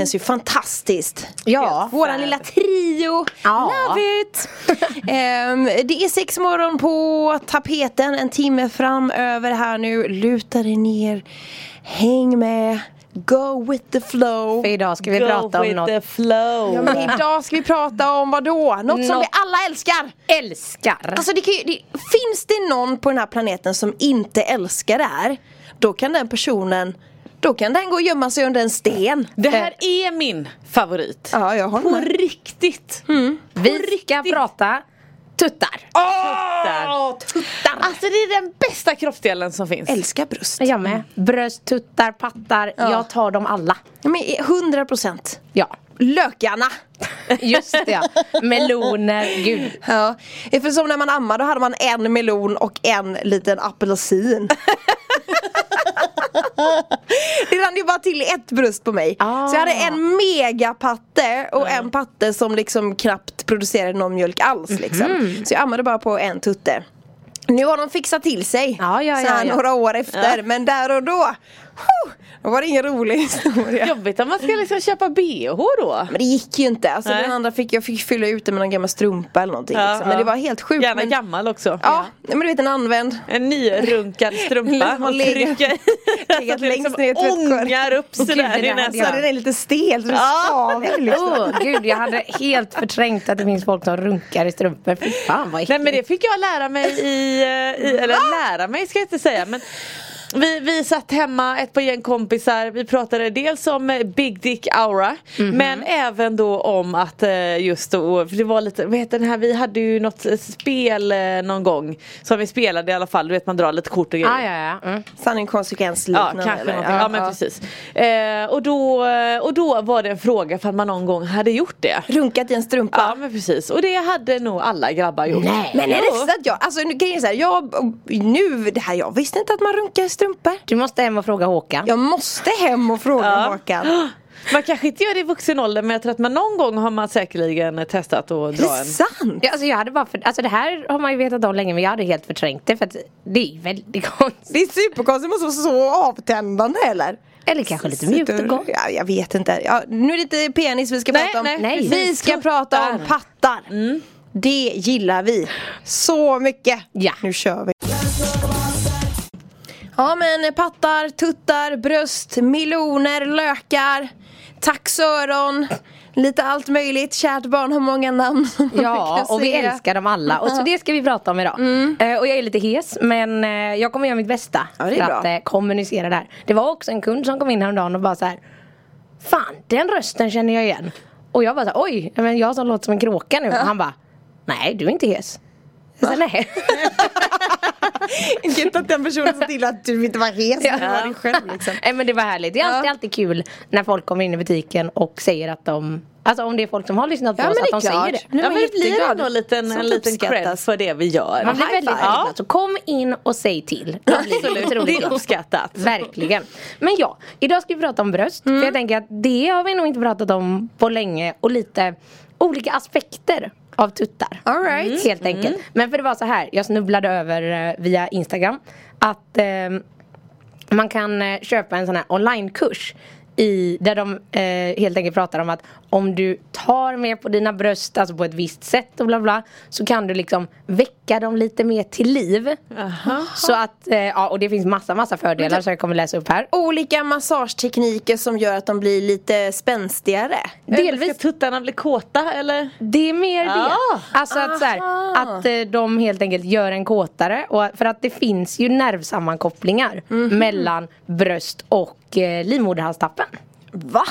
Känns ju fantastiskt. Ja. Våran lilla trio. Ja. Love it! Ehm, det är sex morgon på tapeten. En timme framöver här nu. Luta dig ner. Häng med. Go with the flow. För idag ska vi Go prata om with något the flow. Ja, men idag ska vi prata om vad då? Något som Nå- vi alla älskar. älskar. Alltså det kan ju, det, finns det någon på den här planeten som inte älskar det här Då kan den personen Då kan den gå och gömma sig under en sten Det här är min favorit. Ja jag har På med. riktigt. vi ska prata tuttar. Åh, tuttar! Alltså det är den bästa kroppsdelen som finns. Älskar bröst Jag med. Bröst, tuttar, pattar. Ja. Jag tar dem alla. men 100 procent Ja. Lökarna Just det ja. Meloner, gud. Ja, för som när man ammar då hade man en melon och en liten apelsin Det rann ju bara till ett bröst på mig Ah. Så jag hade en megapatte och en patte som liksom knappt producerade någon mjölk alls liksom Mhm. Så jag ammade bara på en tutte Nu har de fixat till sig Ja, ja, så ja, här ja. några år efter men där och då Då var det ingen rolig historia Jobbigt om man ska liksom köpa bh då. men det gick ju inte, alltså Nej. den andra fick jag fick fylla ut det med någon gammal strumpa eller någonting Ja, liksom. Men ja. det var helt sjukt Gärna men... gammal också. Ja, men du vet en använd En nyrunkad strumpa Liksom och legat- trycka i. legat det längst liksom ner i ångar upp sådär det i näsan. den är lite stel så det Ja. liksom. Åh gud, jag hade helt förträngt att det finns folk som runkar i strumpor. Fy fan vad Nej men det äckligt. fick jag lära mig i, eh, i eller lära mig ska jag inte säga men vi, vi satt hemma, ett par gäng kompisar, vi pratade dels om eh, Big Dick Aura Men även då om att eh, just då, för det var lite, vad heter den här, vi hade ju något eh, spel någon gång Som vi spelade i alla fall, du vet man drar lite kort och grejer Ah, ja, ja. Mm. Sanning konsekvens Ja, liknande, kanske eller? någonting. Ja, men precis. Eh, och, då, och då var det en fråga för att man någon gång hade gjort det. Runkat i en strumpa. Ja men precis och det hade nog alla grabbar gjort. Nej. Men är det så att jag, alltså nu grejen är så här, jag, nu, det här, jag visste inte att man runkar strumpor. Du måste hem och fråga Håkan. Jag måste hem och fråga Ja. Håkan. Man kanske inte gör det i vuxen ålder men jag tror att man någon gång har man säkerligen testat att dra det en sant? Ja, alltså jag hade bara för, alltså det här har man ju vetat om länge men jag hade helt förträngt det för att det är väldigt konstigt. Det är superkonstigt, det måste vara så avtändande eller? Eller kanske lite mjukt och gott. Ja, jag vet inte. Ja, nu är det inte penis vi ska Nej, prata om. nej, Nej. Vi ska prata om pattar. Det gillar vi. Så mycket. Ja. Nu kör vi. Ja men pattar, tuttar, bröst, meloner, lökar, taxöron, lite allt möjligt. Kärt barn har många namn. Ja, och vi älskar dem alla. Och så det ska vi prata om idag. Eh, och jag är lite hes, men eh, jag kommer göra mitt bästa Ja, för bra. att eh, kommunicera det här. Det var också en kund som kom in häromdagen och bara så här. Fan, den rösten känner jag igen. Och jag bara så här, oj, men jag som låter som en kråka nu. Och han bara, nej du är inte hes. Sa, nej. Inte att den personen såg till att du inte var hes. Ja. Var dig själv liksom. Nej men det var härligt. Det är alltid, Ja. alltid kul när folk kommer in i butiken och säger att de Alltså om det är folk som har lyssnat på Ja, oss att det är de klart. säger det. Nu Ja men det blir ändå en liten, en liten cred för det vi gör. Man blir high väldigt, glad. Så kom in och säg till. Blir det är uppskattat. Verkligen. Men ja, idag ska vi prata om bröst. För jag tänker att det har vi nog inte pratat om på länge. Och lite olika aspekter av tuttar. All right. Helt enkelt. Men för det var så här, jag snubblade över eh, via Instagram. Att eh, man kan eh, köpa en sån här onlinekurs. I, där de eh, helt enkelt pratar om att om du tar mer på dina bröst, alltså på ett visst sätt och bla bla Så kan du liksom väcka dem lite mer till liv Så att, eh, ja och det finns massa massa fördelar så jag kommer läsa upp här Olika massagetekniker som gör att de blir lite spänstigare. Delvis. Ska tuttarna bli kåta eller? Det är mer det. Ah. Alltså att, så här, att eh, de helt enkelt gör en kåtare. Och, för att det finns ju nervsammankopplingar mellan bröst och eh, livmoderhalstappen. Va?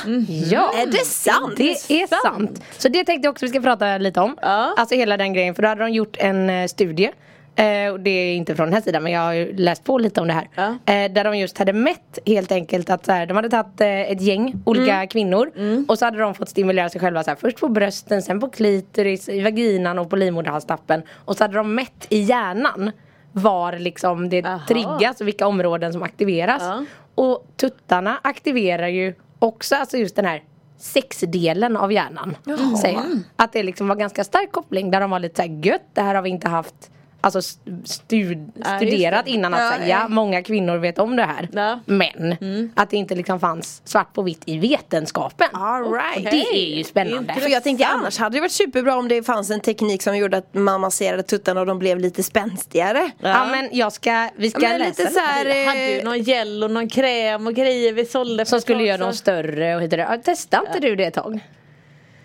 Ja, Är det sant? Det är sant. Så det tänkte jag också vi ska prata lite om. Ja. Alltså hela den grejen. För då hade de gjort en eh, studie. Eh, och det är inte från den här sidan men jag har ju läst på lite om det här. Ja. Eh, där de just hade mätt helt enkelt att så här, de hade tagit eh, ett gäng olika Mm. kvinnor och så hade de fått stimulera sig själva så här, först på brösten, sen på klitoris, i vaginan och på livmoderhalstappen. Och så hade de mätt i hjärnan var liksom det Aha. triggas och vilka områden som aktiveras. Ja. Och tuttarna aktiverar ju också alltså just den här sexdelen av hjärnan. Säger jag. Att det liksom var ganska stark koppling där de var lite såhär gött, det här har vi inte haft Alltså st- stud- Ja, studerat det. innan att Ja, säga, ja. ja, många kvinnor vet om det här. Ja. Men att det inte liksom fanns svart på vitt i vetenskapen. All right. Och det är ju spännande. För jag tänkte annars hade det varit superbra om det fanns en teknik som gjorde att man masserade tuttarna och de blev lite spänstigare. Ja men jag ska, vi ska Men läsa lite så här, Vi hade ju eh, någon gel och någon kräm och grejer vi sålde för Som skulle göra dem större och hit och dit. Ja, Testade inte du det ett tag?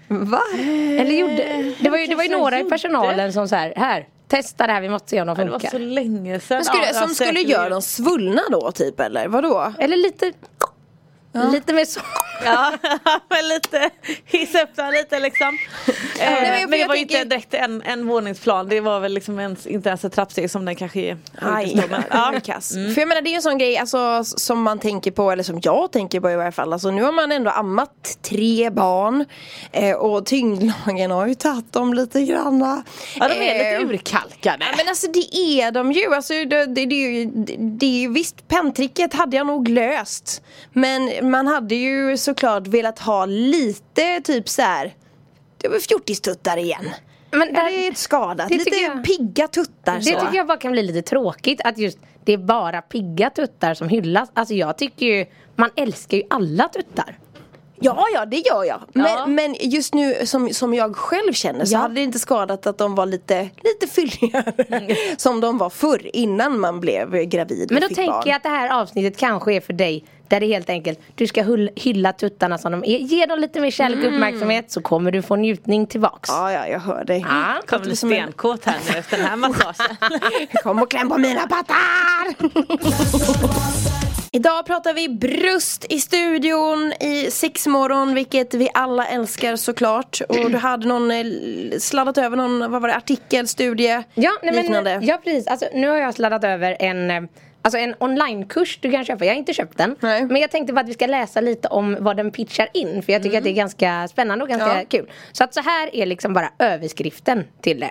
Va? Eller gjorde, det var ju, det var ju några i personalen som så här, här, testa det här, vi måste se om de Det var funkar. så länge sedan. Men skulle, Ja, som skulle göra dem svullna då typ eller vadå? Eller lite, lite mer så. Ja, men lite hissa upp den lite liksom. Eh, men men, jag- det var ju tänker- inte direkt en, en våningsplan. Det var väl liksom ens, inte ens ett trappsteg som den kanske är. Aj, ja. ja. kass. För jag menar det är en sån grej alltså, som man tänker på, eller som jag tänker på i varje fall. Alltså, nu har man ändå ammat tre barn eh, och tyngdlagen har ju tagit dem lite granna. ja, de är Eh, lite urkalkade. Ja, men alltså det är de ju. Alltså, det, det, det, är ju- det, det ju visst, penntricket hade jag nog löst. Men man hade ju såklart velat ha lite typ så här. Det var fjortistuttar igen. Men där, det är skadat. det Lite jag- pigga tuttar det så. tycker jag bara kan bli lite tråkigt att just det är bara pigga tuttar som hyllas. Alltså jag tycker ju, man älskar ju alla tuttar. Ja, ja det gör jag. Men, Ja. men just nu som, som jag själv känner så Ja. hade det inte skadat att de var lite, lite fylligare. Som de var förr innan man blev gravid Men då tänker barn. jag att det här avsnittet kanske är för dig där det helt enkelt, du ska hylla tuttarna som de är. Ge dem lite mer kärlek och uppmärksamhet så kommer du få njutning tillbaks. Ja, ja, jag hör dig. Ja, Kommer bli som en- stenkåt här nu efter den här massagen. Kom och kläm på mina pattar! Idag pratar vi bröst i studion i sexmorgon vilket vi alla älskar såklart. Och du hade någon eh, sladdat över någon, vad var det, artikel, studie, Ja, nej, liknande. men, ja precis. Alltså, nu har jag sladdat över en eh, Alltså en onlinekurs du kan köpa, jag har inte köpt den. Nej. Men jag tänkte bara att vi ska läsa lite om vad den pitchar in. För jag tycker att det är ganska spännande och ganska Ja. kul. Så att så här är liksom bara överskriften till det.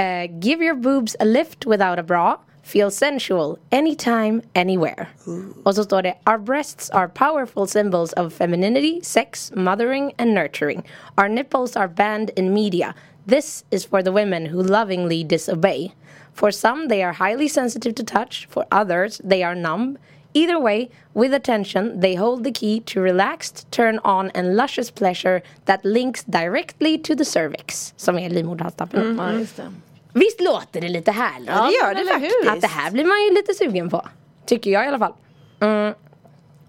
Eh, give your boobs a lift without a bra. Feel sensual anytime, anywhere. Och så står det Our breasts are powerful symbols of femininity, sex, mothering and nurturing. Our nipples are banned in media. This is for the women who lovingly disobey. For some, they are highly sensitive to touch. For others, they are numb. Either way, with attention, they hold the key to relaxed, turn on, and luscious pleasure that links directly to the cervix, som är livmoderhalstappen. Ja, just det. Visst låter det lite härligt? Ja, det gör det faktiskt. Att det här blir man ju lite sugen på. Tycker jag i alla fall. Mm.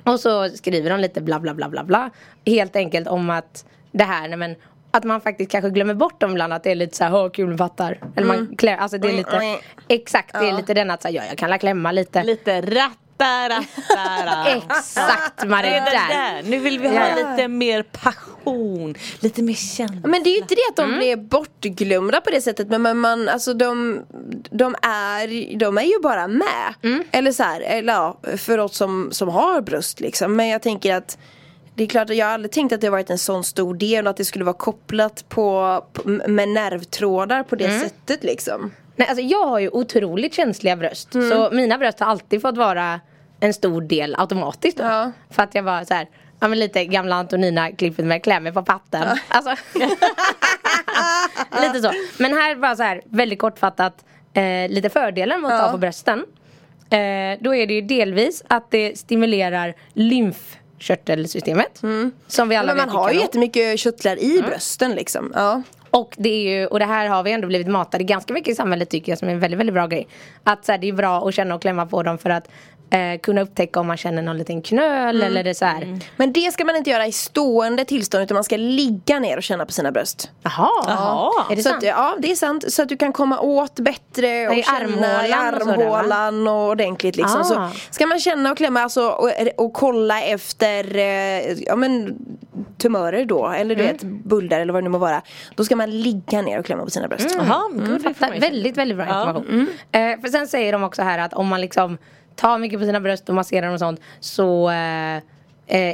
Och så skriver de lite bla bla bla bla bla. Helt enkelt om att det här, nej men att man faktiskt kanske glömmer bort dem ibland att det är lite såhär, åh kul med pattar. Eller man klär, alltså det är lite, Mm. exakt det är Ja. lite den att säga, ja jag kan la klämma lite. Lite ratta. Exakt Marie, Det är det där. där. Nu vill vi ha Ja. lite mer passion, lite mer känsla. Men det är ju inte det att Mm. de blev bortglömda på det sättet men man, man alltså de, de, är, de är ju bara med. Mm. Eller så här, eller ja, för oss som, som har bröst liksom. Men jag tänker att det är klart att jag har aldrig tänkt att det varit en sån stor del och att det skulle vara kopplat på, på med nervtrådar på det Mm. sättet liksom. Nej, alltså jag har ju otroligt känsliga bröst. Mm. Så mina bröst har alltid fått vara en stor del automatiskt då. Ja. För att jag var så här, ja men lite gamla Antonina klippet med klämmor på patten. Alltså. lite så. Men här var så här väldigt kortfattat eh, lite fördelar med att ta Ja. på brösten. Eh, då är det ju delvis att det stimulerar lymfkörtelsystemet. Som vi alla Men man vet har ju jättemycket körtlar i Mm. brösten liksom. Ja. Och det är ju, och det här har vi ändå blivit matade ganska mycket i samhället tycker jag som är en väldigt, väldigt bra grej. Att så här, det är bra att känna och klämma på dem för att eh, kunna upptäcka om man känner någon liten knöl Mm. eller det så här. Men det ska man inte göra i stående tillstånd utan man ska ligga ner och känna på sina bröst. Jaha, Jaha. är det så sant? Att, ja det är sant. Så att du kan komma åt bättre och I känna armhålan och armhålan och ordentligt liksom. Ah. Så ska man känna och klämma alltså, och, och kolla efter eh, ja, men, tumörer då eller du Mm. vet bullar eller vad det nu må vara. Då ska man ligga ner och klämma på sina bröst. Mm. Jaha, information. Väldigt, väldigt bra information. Eh, för sen säger de också här att om man liksom tar mycket på sina bröst och masserar dem och sånt så eh, eh,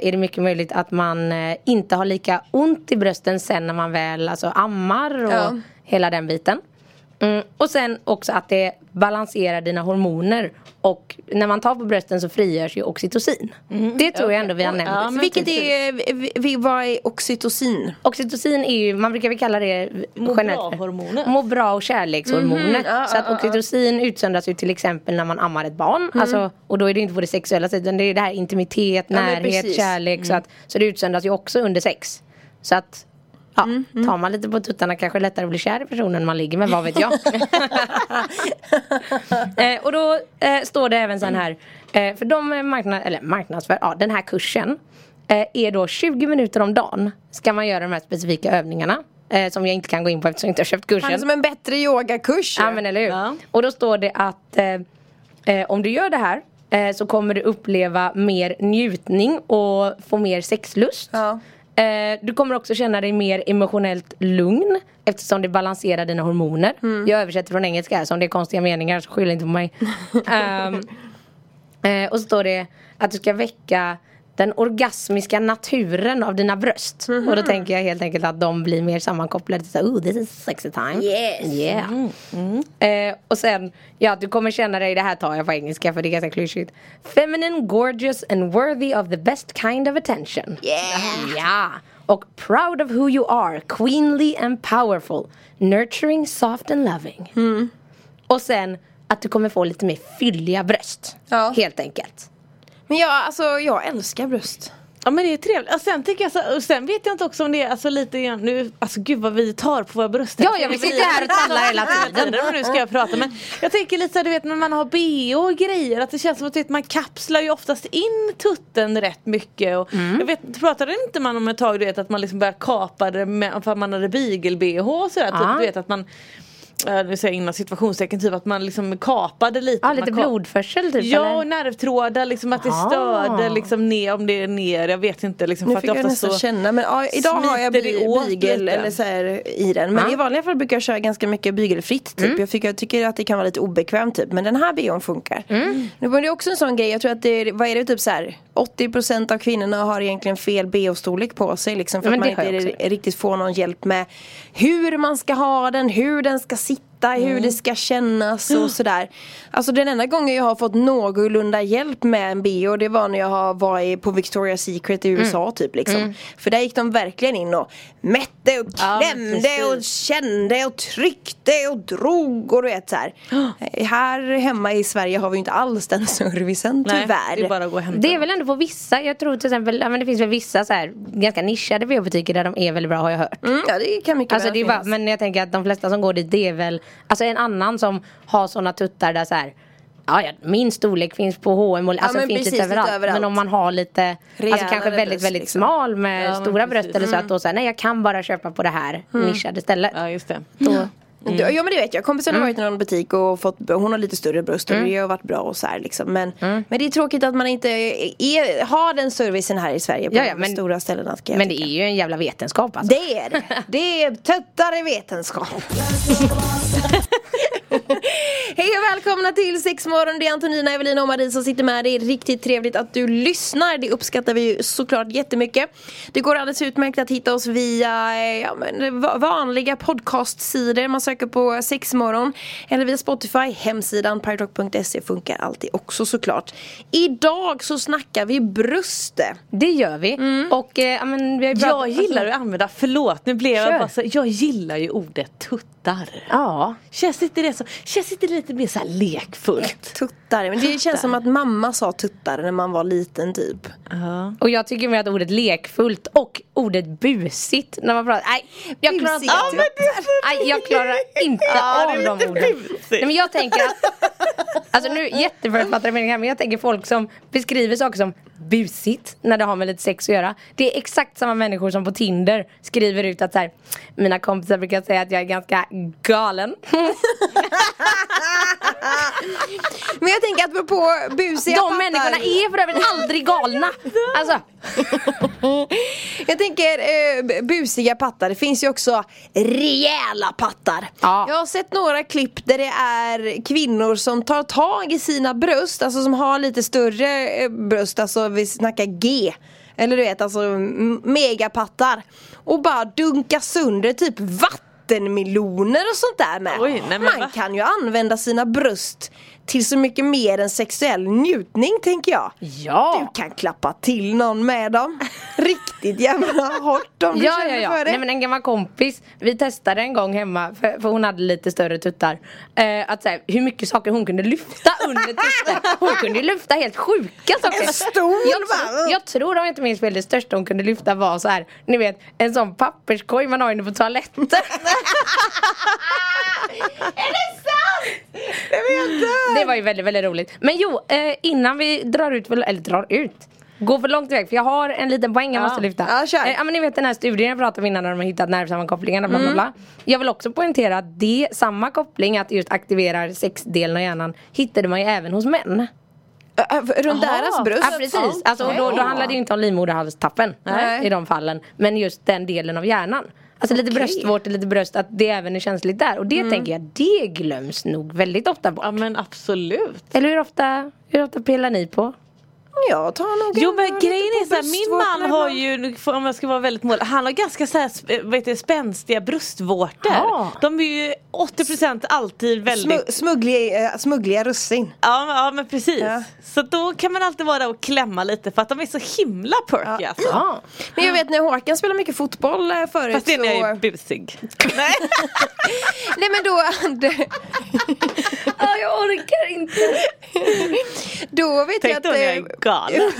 är det mycket möjligt att man eh, inte har lika ont i brösten sen när man väl alltså, ammar och Ja. hela den biten. Mm. Och sen också att det balanserar dina hormoner och när man tar på brösten så frigörs ju oxytocin. Det tror jag ändå vi har nämnt. Ja, Vilket är, vi- vad är oxytocin? Oxytocin är ju, man brukar väl kalla det Må bra-hormonet. Må bra och kärlekshormonet. Ja, så att ja, ja. oxytocin utsöndras ju till exempel när man ammar ett barn. Alltså, och då är det inte på det sexuella sättet utan det är det här intimitet, närhet. Mm. kärlek. Så, att, så det utsöndras ju också under sex. Så att Ja, Mm, tar man lite på tuttarna kanske lättare att bli kär i personen man ligger med, vad vet jag. eh, och då eh, står det även sen här, eh, för de är marknad, eller marknadsför, ja den här kursen eh, är då 20 minuter om dagen ska man göra de här specifika övningarna. Eh, som jag inte kan gå in på eftersom jag inte har köpt kursen. Han är som en bättre yogakurs. Ja men eller hur. Ja. Och då står det att eh, eh, om du gör det här eh, så kommer du uppleva mer njutning och få mer sexlust. Ja. Eh, du kommer också känna dig mer emotionellt lugn eftersom det balanserar dina hormoner. Jag översätter från engelska här så om det är konstiga meningar så skyll inte på mig. Ehm, eh, och så står det att du ska väcka den orgasmiska naturen av dina bröst. Och då tänker jag helt enkelt att de blir mer sammankopplade så, oh this is sexy time. Yes. Yeah. Eh, och sen, ja du kommer känna dig, det här tar jag på engelska för det är ganska klyschigt. Feminine, gorgeous and worthy of the best kind of attention. Yeah. Ja. Och proud of who you are, queenly and powerful, nurturing, soft and loving. Och sen att du kommer få lite mer fylliga bröst. Ja. Helt enkelt. Men jag, alltså, jag älskar bröst. Ja men det är trevligt. Och sen, tycker jag så, och sen vet jag inte också om det är alltså lite grann nu, alltså gud vad vi tar på våra bröst. Ja, ja, vi sitter här och tallar hela tiden. Och nu ska jag prata men jag tänker lite så här, du vet när man har bh och grejer att det känns som att du vet, man kapslar ju oftast in tutten rätt mycket. Och Mm. Jag vet, pratade inte man om ett tag du vet att man liksom började kapa det med, för att man hade beagle-bh och sådär. Typ, du vet att man nu säger jag inom situationstecken, typ att man liksom kapade lite. Ja, lite man kap- blodförsel typ Ja, eller? och nervtrådar, liksom att det Ah. störde liksom ner, om det är ner, jag vet inte. Liksom, Nu för att fick det jag nästan så känna men ja, idag har jag lite. eller så här, i den. Men Ja. i vanliga fall brukar jag köra ganska mycket bygelfritt typ. Mm. Jag, tycker, jag tycker att det kan vara lite obekvämt typ. Men den här bhn funkar. Mm. Nu var det också en sån grej, jag tror att det är, vad är det typ så här 80% av kvinnorna har egentligen fel bh-storlek på sig liksom. För Men att det man inte riktigt får någon hjälp med hur man ska ha den, hur den ska sitta, Mm. hur det ska kännas och sådär. Alltså den enda gången jag har fått någorlunda hjälp med en bh det var när jag varit på Victoria's Secret i USA Mm. typ liksom. För där gick de verkligen in och mätte och Ja, klämde precis. och kände och tryckte och drog och du vet så här. Här hemma i Sverige har vi inte alls den servicen Nej, tyvärr. det är bara att gå och hämta. Det är väl ändå på vissa, jag tror till exempel, ja, men det finns väl vissa så här, ganska nischade bh-butiker där de är väldigt bra har jag hört. Mm, ja det kan mycket Alltså väl det är bara, men jag tänker att de flesta som går dit det är väl Alltså en annan som har såna tuttar där så här. Ja, ja, min storlek finns på H&M och alltså men finns lite lite överallt. överallt. Men om man har lite Alltså Rejälare kanske väldigt bröst, väldigt liksom. smal med Ja, stora bröst eller så att då säger nej jag kan bara köpa på det här nischade stället. Ja just det. Då, Mm. Ja men det vet jag, kompisen Mm. har varit i någon butik och fått, hon har lite större bröst och det har varit bra och så här liksom. men, Mm. men det är tråkigt att man inte är, har den servicen här i Sverige på Ja, ja, de men- stora ställena jag men det är ju en jävla vetenskap alltså. Det är det. Det är töttare vetenskap. Hej och välkomna till Sexmorgon. Det är Antonina, Evelina och Marie som sitter med. Det är riktigt trevligt att du lyssnar. Det uppskattar vi ju såklart jättemycket. Det går alldeles utmärkt att hitta oss via eh, ja, men, va- vanliga podcastsidor. Man söker på Sexmorgon. Eller via Spotify. Hemsidan pyrotalk.se funkar alltid också såklart. Idag så snackar vi bröste. Det gör vi. Och eh, men vi Jag gillar att använda, förlåt nu blev jag bara så, jag gillar ju ordet tuttar. Ja. Känns inte det så, känns inte det lite mer så här lekfullt? Tuttar. Men det känns som att mamma sa tuttar när man var liten typ. Ja. Och jag tycker med att ordet lekfullt och ordet busigt när man pratar. Nej, jag klarar inte av Nej, jag klarar inte Ja, av de orden. busigt. Nej, men jag tänker att Alltså nu jätteförutfattade meningar men jag tänker folk som beskriver saker som busigt när det har med lite sex att göra. Det är exakt samma människor som på Tinder skriver ut att så här, mina kompisar brukar säga att jag är ganska galen. Men jag tänker att på busiga De pattar. människorna är för övrigt aldrig galna. Alltså, Jag tänker eh, busiga pattar, det finns ju också rejäla pattar. Ja. Jag har sett några klipp där det är kvinnor som tar tag i sina bröst, alltså som har lite större eh, bröst, alltså vi snackar G. Eller du vet alltså megapattar. Och bara dunkar sönder typ vattenmeloner och sånt där med Oj, nej Man va? kan ju använda sina bröst till så mycket mer än sexuell njutning tänker jag ja. du kan klappa till någon med dem Riktigt jävla hårt om du Ja, känner ja, ja. för det Nej, men en gammal kompis, vi testade en gång hemma för, för hon hade lite större tuttar. Eh, att säga hur mycket saker hon kunde lyfta under tutten. Hon kunde lyfta helt sjuka saker. En stol jag, jag tror om jag inte minns fel det största hon kunde lyfta var så här, ni vet en sån papperskorg man har inne på toaletten. Är det sant? Det var ju väldigt, väldigt roligt. Men jo, eh, innan vi drar ut, eller drar ut Går för långt iväg för jag har en liten poäng jag Ja. måste lyfta. Ja, kör. Eh, ja men ni vet den här studien jag pratade om innan när de har hittat nervsammankoplingarna bla bla bla. Jag vill också poängtera att det, samma koppling att just aktiverar sexdelen av hjärnan hittade man ju även hos män. Runt deras bröst Ja precis, alltså, då, då handlar det ju inte om livmoderhalstappen i de fallen. Men just den delen av hjärnan. Alltså lite Okej. bröstvårtor, lite bröst, att det även är känsligt där. Och det tänker jag, det glöms nog väldigt ofta bort. Ja men absolut. Eller hur ofta, hur ofta pillar ni på? Jag tar nog Jo en- men grejen är såhär, min man har ju, om jag ska vara väldigt mål, han har ganska såhär, vad heter det, spänstiga bröstvårtor. Ja. De är ju 80% alltid väldigt Smu- smuggliga, äh, smuggliga russin Ja, ja men precis. Ja. Så då kan man alltid vara där och klämma lite för att de är så himla perky alltså. Ja. Men jag vet när Håkan spelade mycket fotboll äh, förut Fast det är när jag är busig. Nej. Nej men då, jag orkar inte. då vet Tänk jag att jag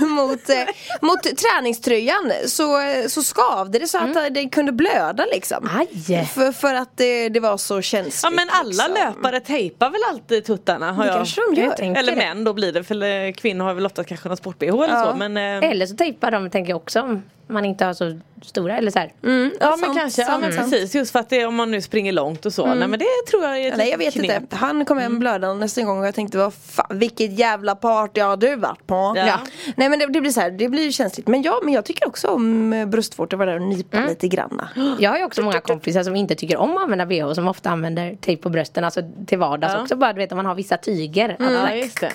eh, mot, eh, mot träningströjan så, så skavde det så att Mm. det kunde blöda liksom Aj. För, för att det, det var så känsligt Ja men alla liksom. löpare tejpar väl alltid tuttarna har Det jag. kanske de gör. Jag Eller män då blir det för eh, kvinnor har väl ofta kanske någon sport-bh eller Ja. så men eh, Eller så tejpar de tänker jag också om man inte har så stora eller så här. Mm, Ja men sant, kanske, ja sant, men precis just för att det, om man nu springer långt och så. Nej men det tror jag är ett Nej jag vet knep. inte, han kom hem blödande nästa gång och jag tänkte vad fan, vilket jävla party har du varit på? Ja. Nej men det, det blir så här, det blir ju känsligt Men ja, men jag tycker också om eh, bröstvårtor, vara där och nypa lite granna Jag har ju också många kompisar som inte tycker om att använda bh som ofta använder tejp på brösten, alltså till vardags Ja. också bara du vet om man har vissa tyger. Att Ja så- just det.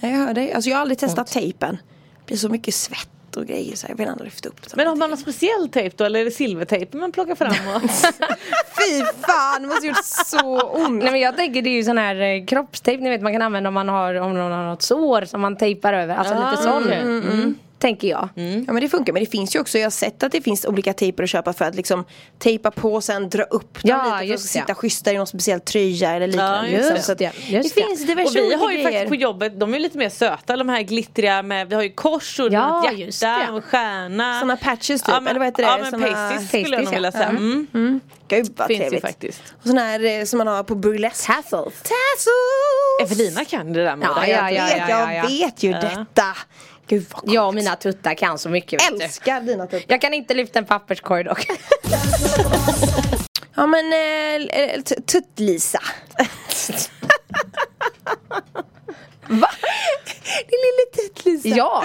Ja, Jag hör dig, alltså jag har aldrig testat tejpen Det blir så mycket svett och grejer så jag vill ändå lyfta upp det Men har man någon speciell tejp då eller är det silvertejp man plockar fram? Och... Fy fan, det måste gjort så ont Nej men jag tänker det är ju sån här eh, kroppstejp ni vet man kan använda om man har, om någon har något sår som man tejpar över. Alltså Ah, lite sån. okej. Mm. Tänker jag. Ja men det funkar, men det finns ju också, jag har sett att det finns olika tejper att köpa för att liksom tejpa på och sen dra upp dem Ja, lite för att sitta det. schyssta i någon speciell tröja eller liknande. Ja, just liksom. det. Så att det, det. finns diverse Och vi olika har ju grejer. faktiskt på jobbet, de är lite mer söta, de här glittriga med, vi har ju kors och Ja, ett hjärta och stjärna. Såna patches typ, ja, men, eller vad heter det? Ja men Såna- pasties skulle jag nog vilja ja. säga. Mm. Gud vad Finns trevligt. faktiskt. Och sån här eh, som man har på burlesque. Tassels. Tassels! Evelina kan det där med Ja, det. Jag ja, vet, ja, ja, ja. jag vet ju detta. Gud vad coolt. Jag och mina tuttar kan så mycket vet du. Älskar dina tuttar. Jag kan inte lyfta en papperskorg dock. Ja men eh, eh, Tutt-Lisa. Va? Det lille Tutt-Lisa. Jag?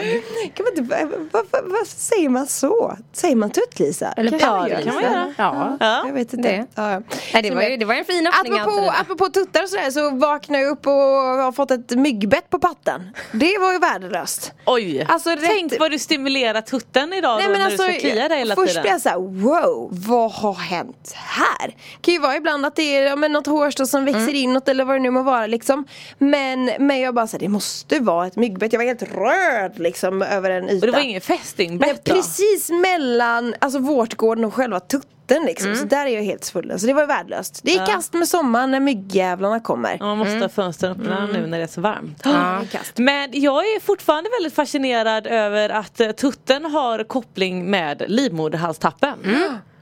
Kan man inte, vad, vad, vad säger man så? Säger man Tutt-Lisa? Eller Kanske ja, det kan man göra. Ja. Ja. Jag vet inte. Det. Ja. Nej, det, var ju, det var en fin öppning Apropå, apropå tuttar och sådär så vaknade jag upp och har fått ett myggbett på patten. Det var ju värdelöst. Oj, Alltså, rätt- tänk vad du stimulerar tutten idag då, när du ska klia dig hela först tiden. blir jag såhär wow, vad har hänt här? Det kan ju vara ibland att det är ja, men något hårstrå som växer Mm. inåt eller vad det nu må vara liksom Men, men jag bara såhär, det måste vara ett myggbett, jag var helt röd liksom över en yta Och det var ingen fästingbett då? Precis mellan alltså, vårtgården och själva tutten liksom, Mm. så där är jag helt svullen. Så det var värdelöst. Det är kast med sommaren när myggjävlarna kommer. Ja, Man måste ha fönstren öppna nu när det är så varmt. Ja, kast. Men jag är fortfarande väldigt fascinerad över att eh, tutten har koppling med livmoderhalstappen.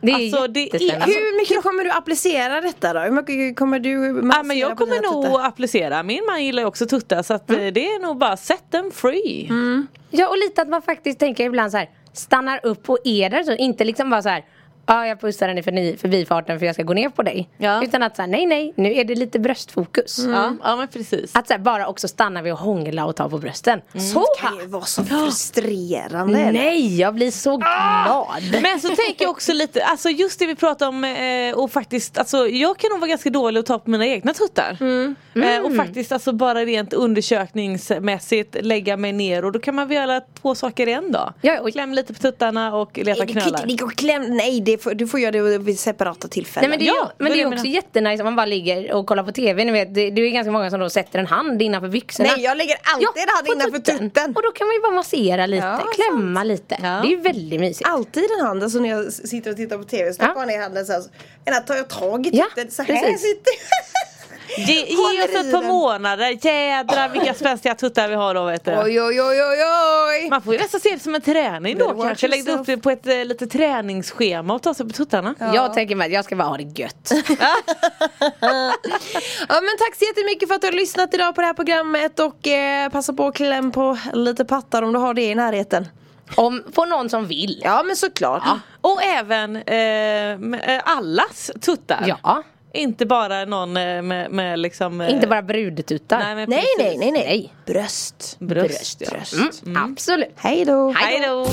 Det är Alltså, det är- jättespännande. Hur mycket kommer du applicera detta då? Hur mycket kommer du Ja, men jag kommer nog tuttar? applicera. Min man gillar ju också tuttar så att Mm. eh, det är nog bara set them free. Ja och lite att man faktiskt tänker ibland så här Stannar upp och är där så inte liksom bara så här Ja jag pussar den i förni- förbifarten för jag ska gå ner på dig Ja. Utan att säga nej nej nu är det lite bröstfokus Ja, ja men precis. Att så här, bara också stanna vid att hångla och ta på brösten Så Det kan ju vara så frustrerande. eller? Nej jag blir så glad Men så tänker jag också lite, alltså just det vi pratar om eh, och faktiskt, alltså jag kan nog vara ganska dålig att ta på mina egna tuttar. Eh, och faktiskt alltså bara rent undersökningsmässigt lägga mig ner och då kan man väl göra två saker i en dag. Ja, och- Kläm lite på tuttarna och leta Nej, du kan knölar. inte ligga och kläm. Nej, det får, du får göra det vid separata tillfällen. Nej men det är, Ja, men det det är också mina- jättenice om man bara ligger och kollar på TV ni vet det, det är ganska många som då sätter en hand innanför byxorna Nej, jag lägger alltid en hand på innanför tutten. Och då kan man ju bara massera lite, Ja, klämma lite Ja. Det är ju väldigt mysigt Alltid en hand, alltså när jag sitter och tittar på TV så Ja. stoppar jag ner handen så här. så- Ena tar jag tag i Ja, tutten, så här precis. sitter Ge, ge oss ett par månader, jädrar vilka spänstiga tuttar vi har då vet du. Oj, oj, oj, oj, oj. Man får ju nästan se det som en träning då kanske. Lägga upp det på ett eh, lite träningsschema och ta sig på tuttarna. Jag tänker mig att jag ska bara ha det gött Ja men tack så jättemycket för att du har lyssnat idag på det här programmet och eh, passa på att kläm på lite pattar om du har det i närheten. Om, På någon som vill Ja men såklart. Och även eh, eh, allas tuttar. Ja. Inte bara någon eh, med, med liksom eh, Inte bara brudtuttar Nej, Nej, nej, nej, nej. Bröst. Bröst, ja. Mm, Absolut Hej då. Hej då!